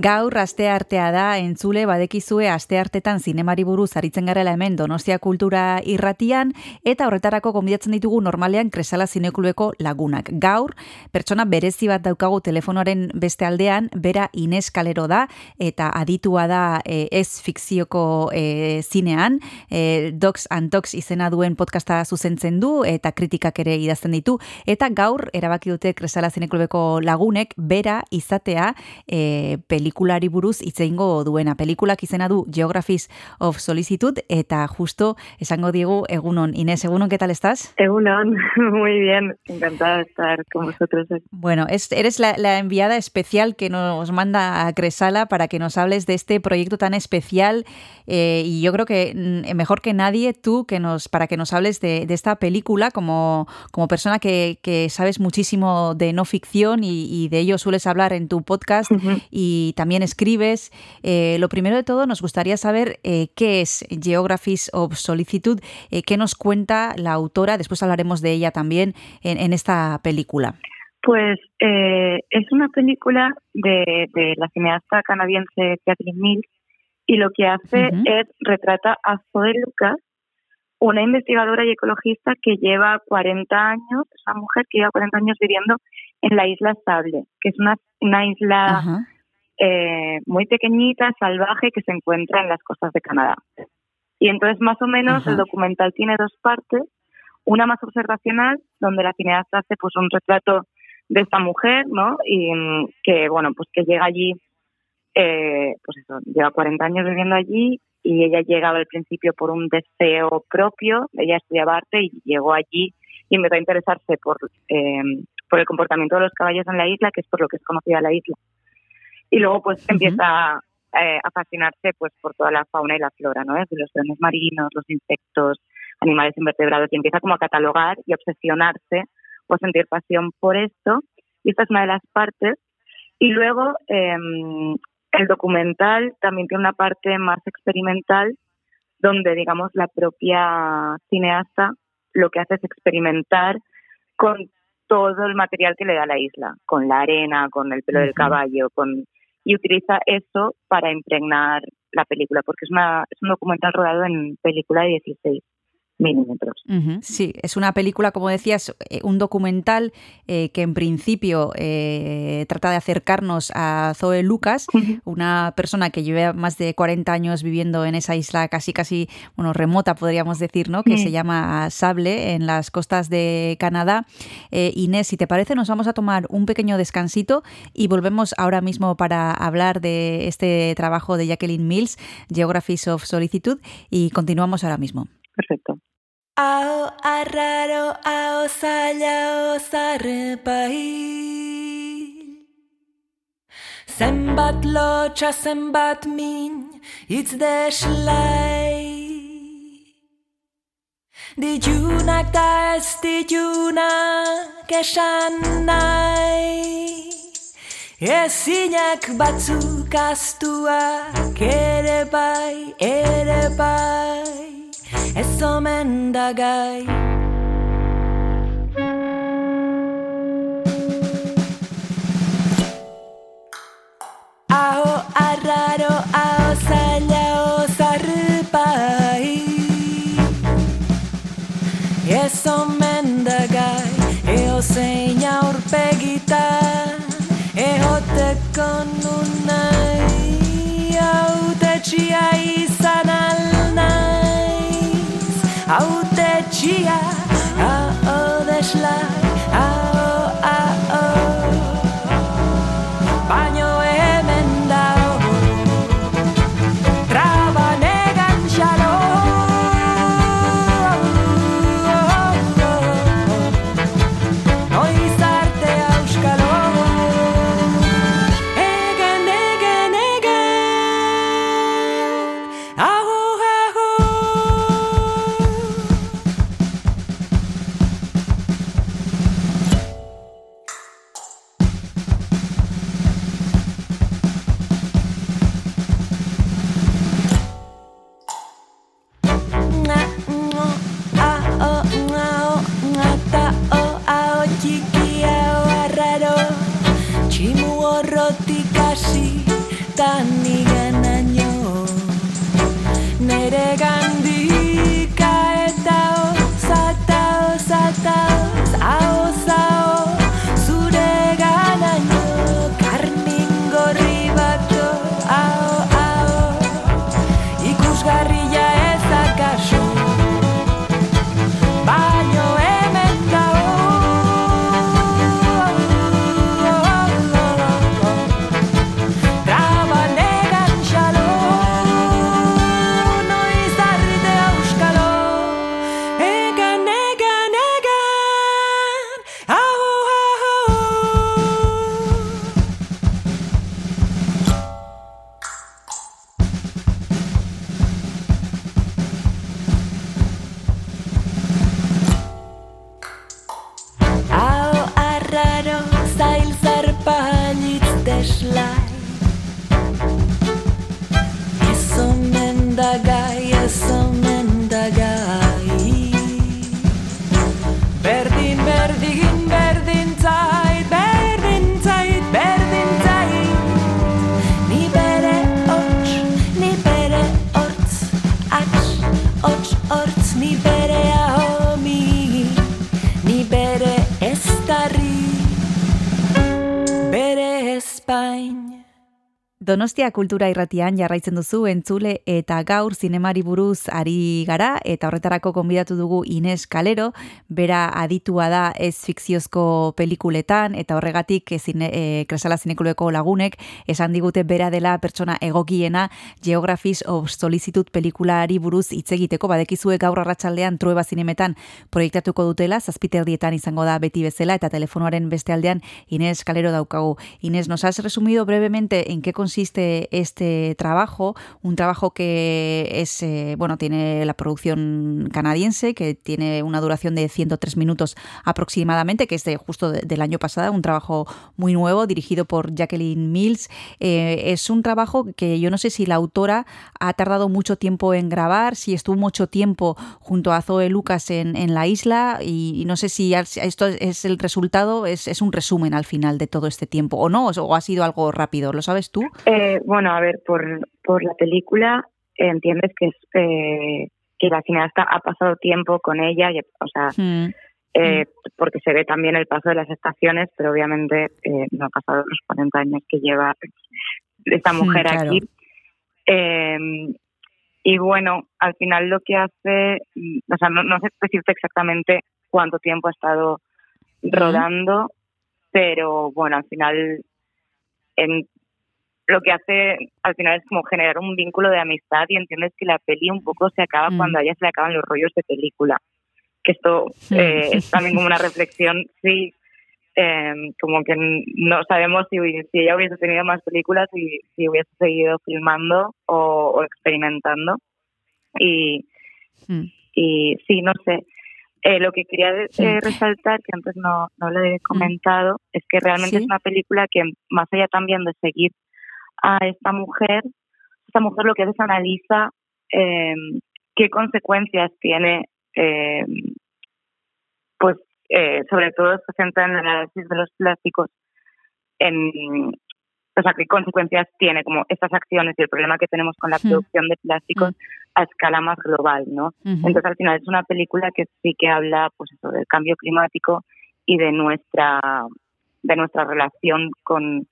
Gaur aste artea da entzule badekizue aste artetan zinemari buruz aritzen garela hemen Donostia Kultura Irratian eta horretarako gonbidatzen ditugu normalean Kresala Zineklubeko lagunak. Gaur pertsona berezi bat daukagu telefonoaren beste aldean, bera Ines Kalero da eta aditua da e, ez fikzioko e, zinean, e, Docs and Talks izena duen podcasta zuzentzen du eta kritikak ere idazten ditu eta gaur erabaki dute Kresala Zineklubeko lagunek bera izatea e, pelikulari buruz hitz eingo duena. Pelikulak izena du Geographies of Solicitude eta justo esango diegu egunon. Inés, egunon, ¿qué tal estás? Egunon, muy bien. Encantada de estar con vosotros. Bueno, es, eres la, la, enviada especial que nos manda a Cresala para que nos hables de este proyecto tan especial eh, y yo creo que mm, mejor que nadie tú que nos para que nos hables de, de esta película como, como persona que, que, sabes muchísimo de no ficción y, y, de ello sueles hablar en tu podcast uh -huh. y también escribes. Eh, lo primero de todo, nos gustaría saber eh, qué es Geographies of Solicitude, eh, qué nos cuenta la autora, después hablaremos de ella también en, en esta película. Pues es una película de, de, la cineasta canadiense Kathleen Mills y lo que hace uh -huh. es retrata a Zoe Lucas, una investigadora y ecologista que lleva 40 años, es una mujer que lleva 40 años viviendo en la isla Sable, que es una, una isla eh, muy pequeñita, salvaje, que se encuentra en las costas de Canadá. Y entonces, más o menos, Ajá. el documental tiene dos partes. Una más observacional, donde la cineasta hace pues un retrato de esta mujer, ¿no? Y mm, que, bueno, pues que llega allí, eh, pues eso, lleva 40 años viviendo allí y ella llegaba al principio por un deseo propio, ella estudiaba arte y llegó allí y empezó a interesarse por, eh, por el comportamiento de los caballos en la isla, que es por lo que es conocida la isla y luego pues uh -huh. empieza eh, a fascinarse pues por toda la fauna y la flora, ¿no? Desde los leones marinos, los insectos, animales invertebrados y empieza como a catalogar y obsesionarse o sentir pasión por esto y esta es una de las partes y luego eh, el documental también tiene una parte más experimental donde digamos la propia cineasta lo que hace es experimentar con todo el material que le da la isla, con la arena, con el pelo uh -huh. del caballo, con y utiliza eso para impregnar la película, porque es, una, es un documental rodado en película de 16 milímetros. Uh -huh. Sí, es una película, como decías, eh, un documental eh, que en principio eh, trata de acercarnos a Zoe Lucas, uh -huh. una persona que lleva más de 40 años viviendo en esa isla casi casi bueno, remota, podríamos decir, ¿no? que uh -huh. se llama Sable, en las costas de Canadá. Eh, Inés, si te parece, nos vamos a tomar un pequeño descansito y volvemos ahora mismo para hablar de este trabajo de Jacqueline Mills, Geographies of Solicitude, y continuamos ahora mismo. Perfecto. Ao arraro, ao zaila, ozarrepai Zenbat lotxa, zenbat min, itz deslai Ditunak da ez ditunak esan nahi Ezinak batzuk astuak ere bai, ere bai ez omen da gai Aho arraro, aho zaila, ozarpai Ez omen da gai, eo zein aurpegitan Ehoteko nun nahi, hau tetxia izan haute txia, hau desla Donostia kultura irratian jarraitzen duzu entzule eta gaur zinemari buruz ari gara eta horretarako konbidatu dugu Ines Kalero, bera aditua da ez fikziozko pelikuletan eta horregatik zine, e, Kresala Zinekulueko lagunek esan digute bera dela pertsona egokiena Geographies of Solicitude pelikulari buruz hitz egiteko badekizue gaur arratsaldean Trueba Zinemetan proiektatuko dutela, zazpiterdietan izango da beti bezala eta telefonoaren beste aldean Ines Kalero daukagu. Ines, nos has resumido brevemente en qué consiste este trabajo, un trabajo que es, eh, bueno, tiene la producción canadiense, que tiene una duración de 103 minutos aproximadamente, que es de, justo de, del año pasado, un trabajo muy nuevo, dirigido por Jacqueline Mills. Eh, es un trabajo que yo no sé si la autora ha tardado mucho tiempo en grabar, si estuvo mucho tiempo junto a Zoe Lucas en, la isla, y, no sé si esto es el resultado, es, es, un resumen al final de todo este tiempo, o no, o ha sido algo rápido, ¿lo sabes tú? Eh, bueno, a ver, por, por la película entiendes que es eh, que la cineasta ha pasado tiempo con ella, y, o sea, mm. eh, porque se ve también el paso de las estaciones, pero obviamente eh, no ha pasado los 40 años que lleva esta mujer claro. aquí. Eh, y bueno, al final lo que hace, o sea, no, no sé decirte exactamente cuánto tiempo ha estado rodando, pero bueno, al final en, lo que hace al final es como generar un vínculo de amistad y entiendes que la peli un poco se acaba mm. cuando a ella se le acaban los rollos de película. Que esto eh, es también como una reflexión, sí, eh, como que no sabemos si, si ella hubiese tenido más películas y si hubiese seguido filmando o, o experimentando. Y, mm. y sí, no sé. Eh, lo que quería eh, resaltar, que antes no, no lo he comentado, mm. es que realmente ¿Sí? es una película que, más allá también de seguir a esta mujer, esta mujer lo que hace es analiza eh, qué consecuencias tiene, eh, pues eh, sobre todo se centra en el análisis de los plásticos, en, o sea, qué consecuencias tiene como estas acciones y el problema que tenemos con la producción de plásticos a escala más global, ¿no? Entonces al final es una película que sí que habla, pues eso, del cambio climático y de nuestra de nuestra relación con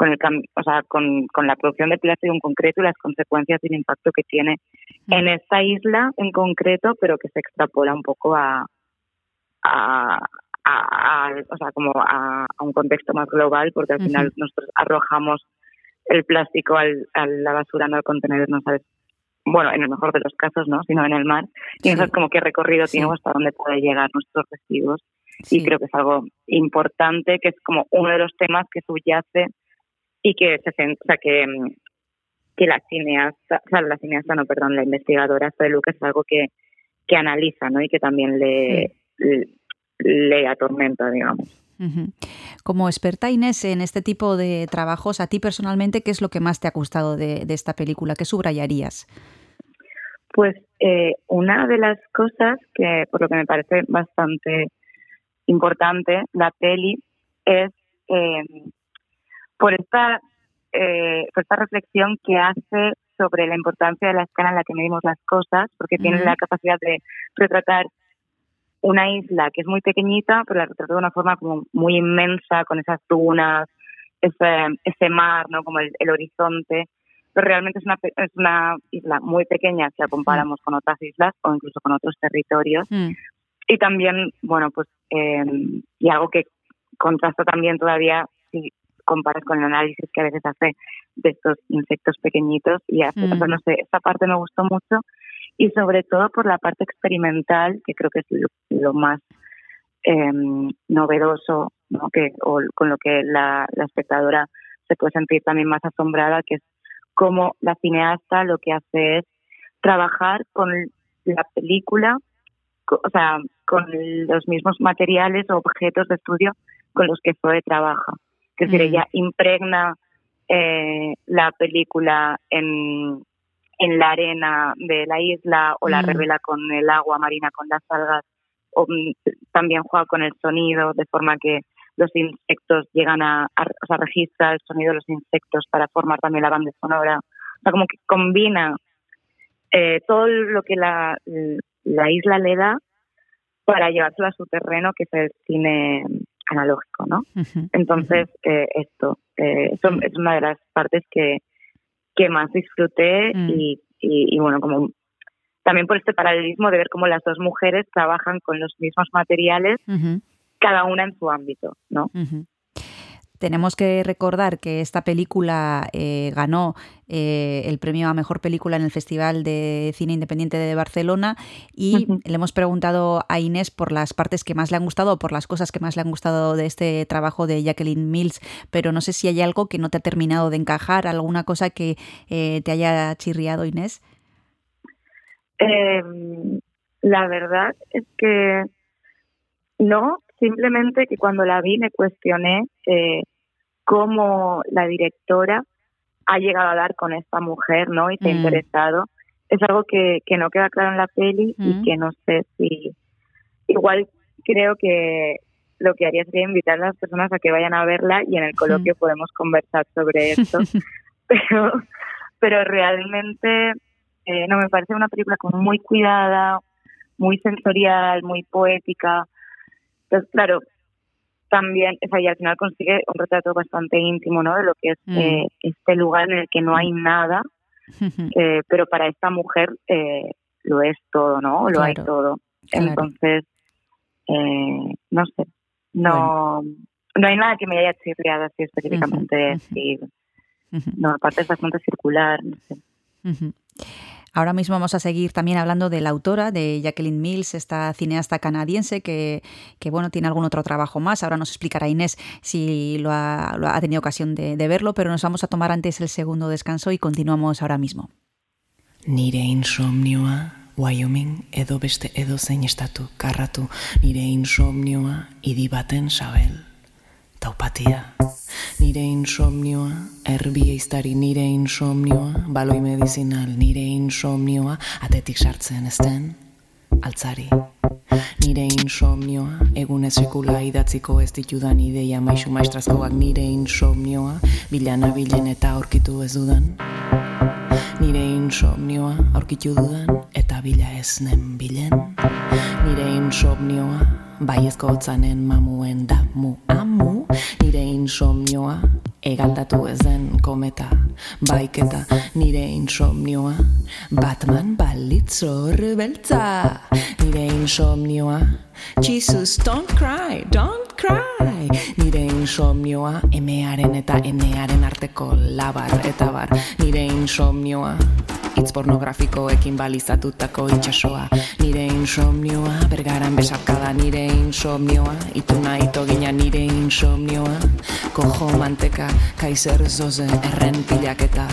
con el o sea, con, con la producción de plástico en concreto y las consecuencias y el impacto que tiene mm. en esta isla en concreto, pero que se extrapola un poco a, a, a, a o sea, como a, a, un contexto más global, porque al uh -huh. final nosotros arrojamos el plástico al, a la basura, no al contenedor, no sabes, bueno, en el mejor de los casos, ¿no? Sino en el mar. Y sí. no sabes como qué recorrido sí. tiene hasta dónde puede llegar nuestros residuos. Sí. Y creo que es algo importante, que es como uno de los temas que subyace y que se o sea, que, que la cineasta, o sea, la cineasta, no, perdón, la investigadora de Lucas es algo que, que analiza, ¿no? Y que también le, sí. le, le, atormenta, digamos. Como experta, Inés, en este tipo de trabajos, a ti personalmente, ¿qué es lo que más te ha gustado de, de esta película? ¿Qué subrayarías? Pues eh, una de las cosas que, por lo que me parece bastante importante, la peli, es eh, por esta, eh, por esta reflexión que hace sobre la importancia de la escala en la que medimos las cosas, porque tiene la capacidad de retratar una isla que es muy pequeñita, pero la retrata de una forma como muy inmensa, con esas dunas, ese, ese mar, ¿no? Como el, horizonte. Pero realmente es una, es una isla muy pequeña si la comparamos con otras islas o incluso con otros territorios. Mm. Y también, bueno, pues, eh, y algo que contrasta también todavía si comparas con el análisis que a veces hace de estos insectos pequeñitos y hace, Mm. no sé, esta parte me gustó mucho y sobre todo por la parte experimental, que creo que es lo, lo más eh, novedoso, ¿no? que, o con lo que la, la espectadora se puede sentir también más asombrada, que es cómo la cineasta lo que hace es trabajar con la película, o sea, con los mismos materiales o objetos de estudio con los que Zoe trabaja. Es decir, Mm. ella impregna eh, la película en, en la arena de la isla o la Mm. revela con el agua marina, con las algas, o mm, también juega con el sonido, de forma que los insectos llegan a, a- o sea, registra el sonido de los insectos para formar también la banda sonora. O sea, como que combina eh, todo lo que la, la isla le da para llevárselo a su terreno, que es el cine analógico, ¿no? Entonces, eh, esto, eh, eso es una de las partes que, que más disfruté Mm. y, y, y, bueno, como también por este paralelismo de ver cómo las dos mujeres trabajan con los mismos materiales, cada una en su ámbito, ¿no? Tenemos que recordar que esta película eh, ganó eh, el premio a mejor película en el Festival de Cine Independiente de Barcelona y le hemos preguntado a Inés por las partes que más le han gustado o por las cosas que más le han gustado de este trabajo de Jacqueline Mills, pero no sé si hay algo que no te ha terminado de encajar, alguna cosa que eh, te haya chirriado, Inés. Eh, la verdad es que no, simplemente que cuando la vi me cuestioné eh, cómo la directora ha llegado a dar con esta mujer, ¿no? Y se ha Mm. interesado. Es algo que, que no queda claro en la peli Mm. y que no sé si... Igual creo que lo que haría sería invitar a las personas a que vayan a verla y en el coloquio podemos conversar sobre esto. pero, pero realmente eh, no me parece una película como muy cuidada, muy sensorial, muy poética. Entonces, claro, también, o sea, y al final consigue un retrato bastante íntimo, ¿no? De lo que es Mm. eh, este lugar en el que no hay nada, eh, pero para esta mujer eh, lo es todo, ¿no? Lo hay todo. claro. Entonces, eh, no sé, no, no hay nada que me haya chirriado así específicamente no, aparte es bastante circular, no sé. Ahora mismo vamos a seguir también hablando de la autora, de Jacqueline Mills, esta cineasta canadiense que, que, bueno, tiene algún otro trabajo más. Ahora nos explicará Inés si lo ha, tenido ocasión de, verlo, pero nos vamos a tomar antes el segundo descanso y continuamos ahora mismo. Nire insomnioa, Wyoming edo beste estatu karratu Nire insomnioa, sabel Taupatia. Nire insomnioa, erbi eiztari nire insomnioa Baloi medizinal nire insomnioa Atetik sartzen ezten, altzari. Nire insomnioa, egunez sekula idatziko ez ditudan ideia maisu maestrazkoak nire insomnioa Bilana bilen eta aurkitu ez dudan. Nire insomnioa aurkitu dudan eta bila ez nen bilen. Nire insomnioa baiezko hotzanen mamuen damu amu Nire insomnioa egaldatu ez den kometa. Baiketa Nire insomnioa Batman balitzor beltza. Nire insomnioa Jesus, don't cry, don't cry. Nire insomnioa emearen eta enearen arteko labar eta bar. Nire insomnioa Itz pornografikoekin balizatutako itxasoa Nire insomnioa Bergaran besarkada. Nire insomnioa Ituna itogina nire insomnioa Kojo manteka Kaiser zoze erren pilaketa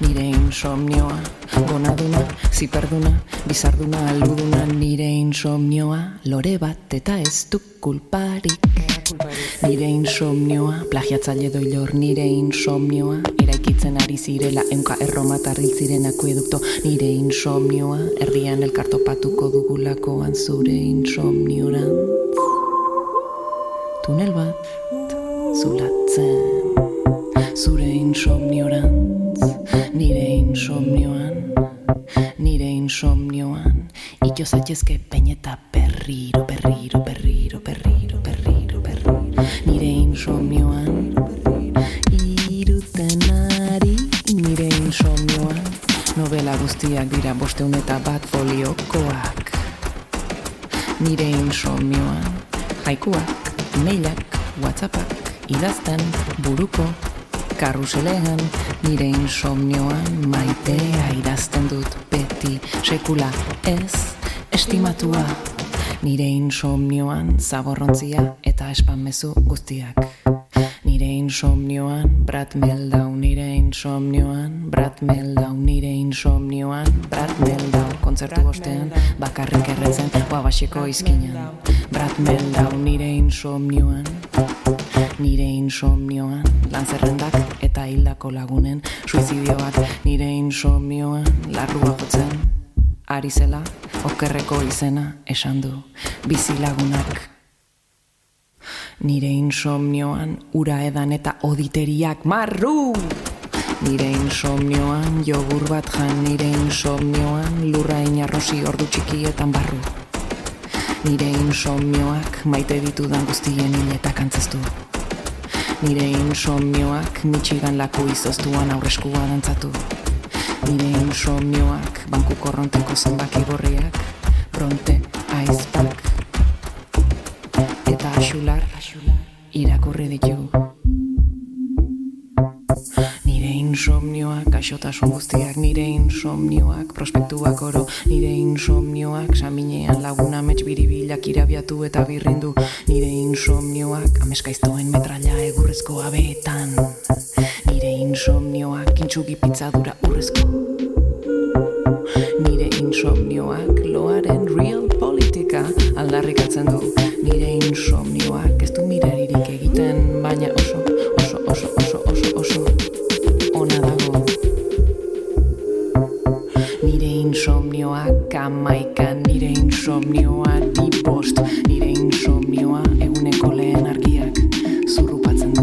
Nire insomnioa Gonaduna, ziperduna, bizarduna, aluduna Nire insomnioa Lore bat eta ez du kulparik. Nire insomnioa, plagiatzaile doilor nire insomnioa Eraikitzen ari zirela eunka erromatar hil ziren akuedukto. Nire insomnioa, herrian elkartopatuko dugulakoan zure insomniorantz Tunel bat zulatzen Zure insomniorantz nire insomnioan, nire insomnioan, ito zaitezke peineta perriro, perriro, perriro, perriro, perriro, perriro, nire insomnioan, iruten ari, nire insomnioan, novela guztiak dira bosteun eta bat foliokoak, nire insomnioan, jaikuak, mailak, whatsappak, idazten, buruko, karruselean, nire insomnioan, maitea idazten dut beti, sekula ez, estimatua, nire insomnioan, zaborrontzia eta espanmezu guztiak. Nire insomnioan, brat meldau, nire insomnioan, brat meldau, nire insomnioan, brat meldau, kontzertu bostean, bakarrik erretzen, guabasiko izkinan. Brat meldau, nire insomnioan, nire insomnioan, lan zerrendak eta hildako lagunen, suizidioak nire insomnioan, larrua jotzen, ari zela, okerreko izena esan du, bizi lagunak. Nire insomnioan, ura edan eta oditeriak marru! Nire insomnioan, jogur bat jan, nire insomnioan, lurra inarrosi ordu txikietan barru. Nire insomnioak, maite ditudan guztien hiletak antzaztu. Nire insomnioak, mitxigan laku izoztuan aurreskua dantzatu. Nire insomnioak, banku korronteko zenbaki gorriak, pronte, aizpak, irakurri ditu. Nire insomnioak, gaixotasun guztiak, nire insomnioak, prospektuak oro, nire insomnioak, saminean laguna mets biribilak irabiatu eta birrindu, nire insomnioak, ameskaiztoen metralla egurrezko abeetan, nire insomnioak, intxugi pizzadura urrezko, nire insomnioak, loaren real politika aldarrikatzen du, nire insomnioak, insomnioak amaika, nire insomnioa di bost, nire insomnioa eguneko lehen argiak zurrupatzen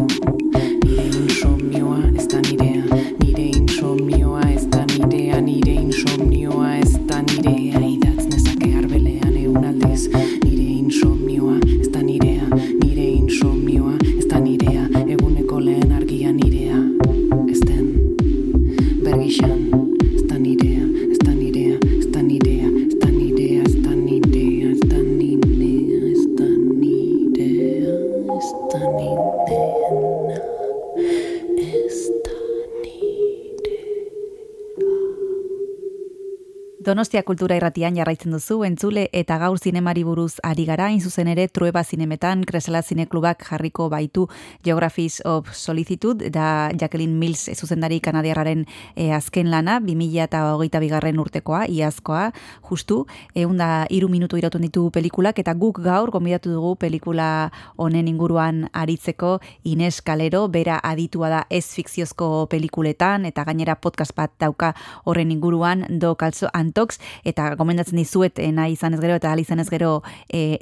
Donostia kultura irratian jarraitzen duzu, entzule eta gaur zinemari buruz ari gara, hain zuzen ere trueba zinemetan, Kresala Zineklubak jarriko baitu Geographies of Solicitude, da Jacqueline Mills zuzendari kanadiarraren eh, azken lana, 2000 eta hogeita bigarren urtekoa, iazkoa, justu, egun da iru minutu irauten ditu pelikulak, eta guk gaur gombidatu dugu pelikula honen inguruan aritzeko Ines Kalero, bera aditua da ez fikziozko pelikuletan, eta gainera podcast bat dauka horren inguruan, do kalzo antox, eta gomendatzen dizuet eh, nahi izan ez gero, eta ahal izan ez gero eh.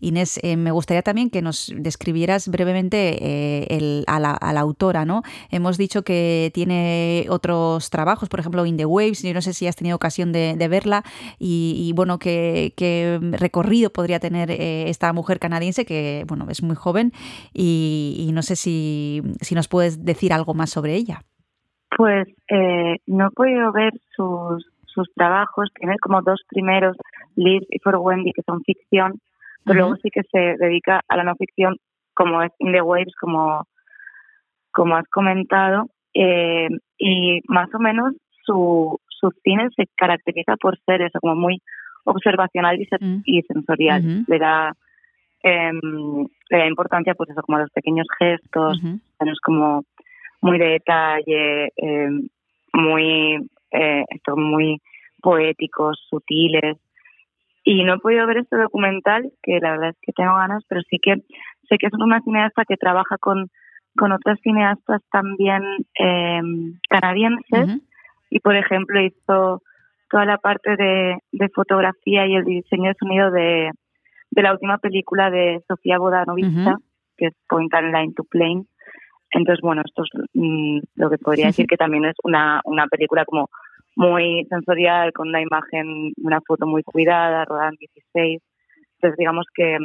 Inés, eh, me gustaría también que nos describieras brevemente a, la, autora, ¿no? Hemos dicho que tiene otros trabajos, por ejemplo, In the Waves, yo no sé si has tenido ocasión de, verla, y, bueno, qué, recorrido podría tener esta mujer canadiense, que bueno, es muy joven, y, no sé si, si nos puedes decir algo más sobre ella. Pues no he podido ver sus, sus trabajos, tiene como dos primeros, Liz y For Wendy, que son ficción, pero luego sí que se dedica a la no ficción, como es In the Waves, como, como has comentado, eh, y más o menos su, su cine se caracteriza por ser eso, como muy observacional y, Mm. y sensorial. Le da em, le da importancia pues eso como a los pequeños gestos es como muy de detalle em, muy eh, esto muy poéticos sutiles y no he podido ver este documental que la verdad es que tengo ganas pero sí que sé que es una cineasta que trabaja con con otras cineastas también em, canadienses y por ejemplo hizo toda la parte de, de fotografía y el diseño de sonido de, de la última película de Sofía Bodanovich, Ujú. que es Point and Line to Plane. entonces, bueno, esto es mm, lo que podría decir que también es una, una película como muy sensorial, con una imagen, una foto muy cuidada, rodada en 16. Entonces, digamos que,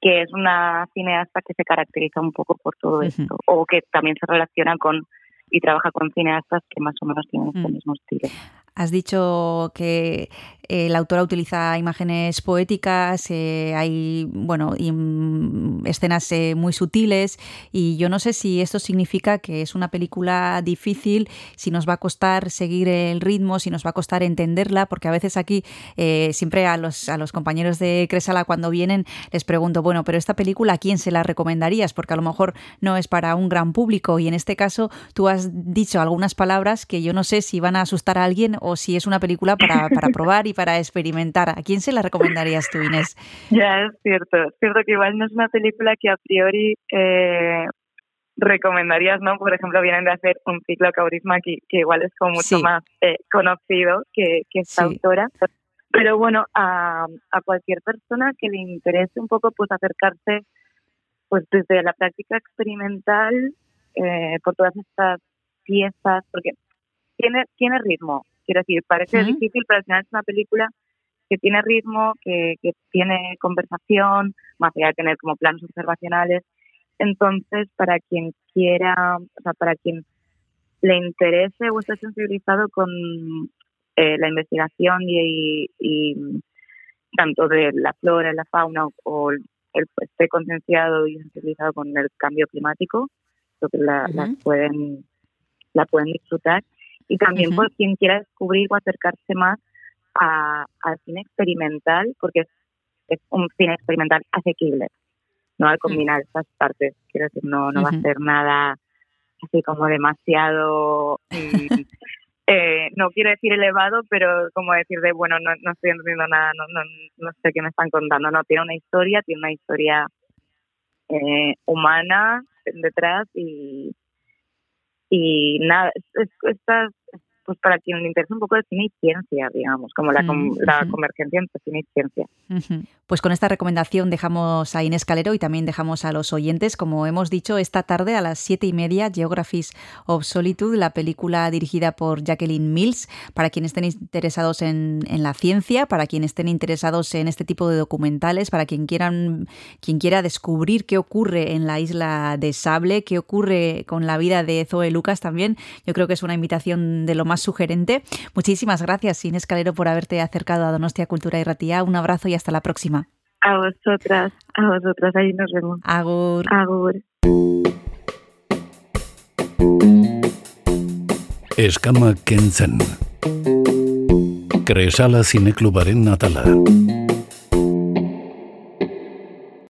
que es una cineasta que se caracteriza un poco por todo esto, o que también se relaciona con y trabaja con cineastas que más o menos tienen este mm. mismo estilo. Has dicho que eh, la autora utiliza imágenes poéticas, eh, hay bueno, mm, escenas eh, muy sutiles y yo no sé si esto significa que es una película difícil, si nos va a costar seguir el ritmo, si nos va a costar entenderla, porque a veces aquí siempre a los, a los compañeros de Cresala cuando vienen les pregunto, bueno, pero esta película ¿a quién se la recomendarías? Porque a lo mejor no es para un gran público y en este caso tú has dicho algunas palabras que yo no sé si van a asustar a alguien o si es una película para, para probar y para experimentar. ¿A quién se la recomendarías tú, Inés? Ya, es cierto. Es cierto que igual no es una película que a priori eh, recomendarías, ¿no? Por ejemplo, vienen de hacer un ciclo Caurisma que, que igual es como mucho más eh, conocido que, que esta autora. Pero bueno, a, a cualquier persona que le interese un poco pues acercarse pues desde la práctica experimental eh, por todas estas piezas, porque tiene, tiene ritmo, Quiero decir, parece difícil, pero al final es una película que tiene ritmo, que, que tiene conversación, más allá de tener como planos observacionales. Entonces, para quien quiera, o sea, para quien le interese o esté sensibilizado con eh, la investigación y, tanto de la flora, la fauna o el, esté concienciado y sensibilizado con el cambio climático, creo que la, pueden la pueden disfrutar y también por quien quiera descubrir o acercarse más al cine experimental, porque es, un cine experimental asequible, ¿no? Al combinar estas partes, quiero decir, no, no va a ser nada así como demasiado... eh, no quiero decir elevado, pero como decir de, bueno, no, no estoy entendiendo nada, no, no, no sé qué me están contando. No, tiene una historia, tiene una historia eh, humana detrás y, y nada, es, estas pues para quien le interesa un poco de cine y ciencia, digamos, como la, mm, la convergencia entre cine y ciencia. Pues con esta recomendación dejamos a Inés Calero y también dejamos a los oyentes, como hemos dicho, esta tarde a las siete y media, Geographies of Solitude, la película dirigida por Jacqueline Mills, para quienes estén interesados en, la ciencia, para quienes estén interesados en este tipo de documentales, para quien quieran, quien quiera descubrir qué ocurre en la isla de Sable, qué ocurre con la vida de Zoe Lucas también. Yo creo que es una invitación de lo más sugerente. Muchísimas gracias, Inés Calero, por haberte acercado a Donostia Cultura y Ratía. Un abrazo y hasta la próxima. A vosotras, a vosotras, ahí nos vemos. Agur. Agur. Eskama kentzen. Kresala zineklubaren natala.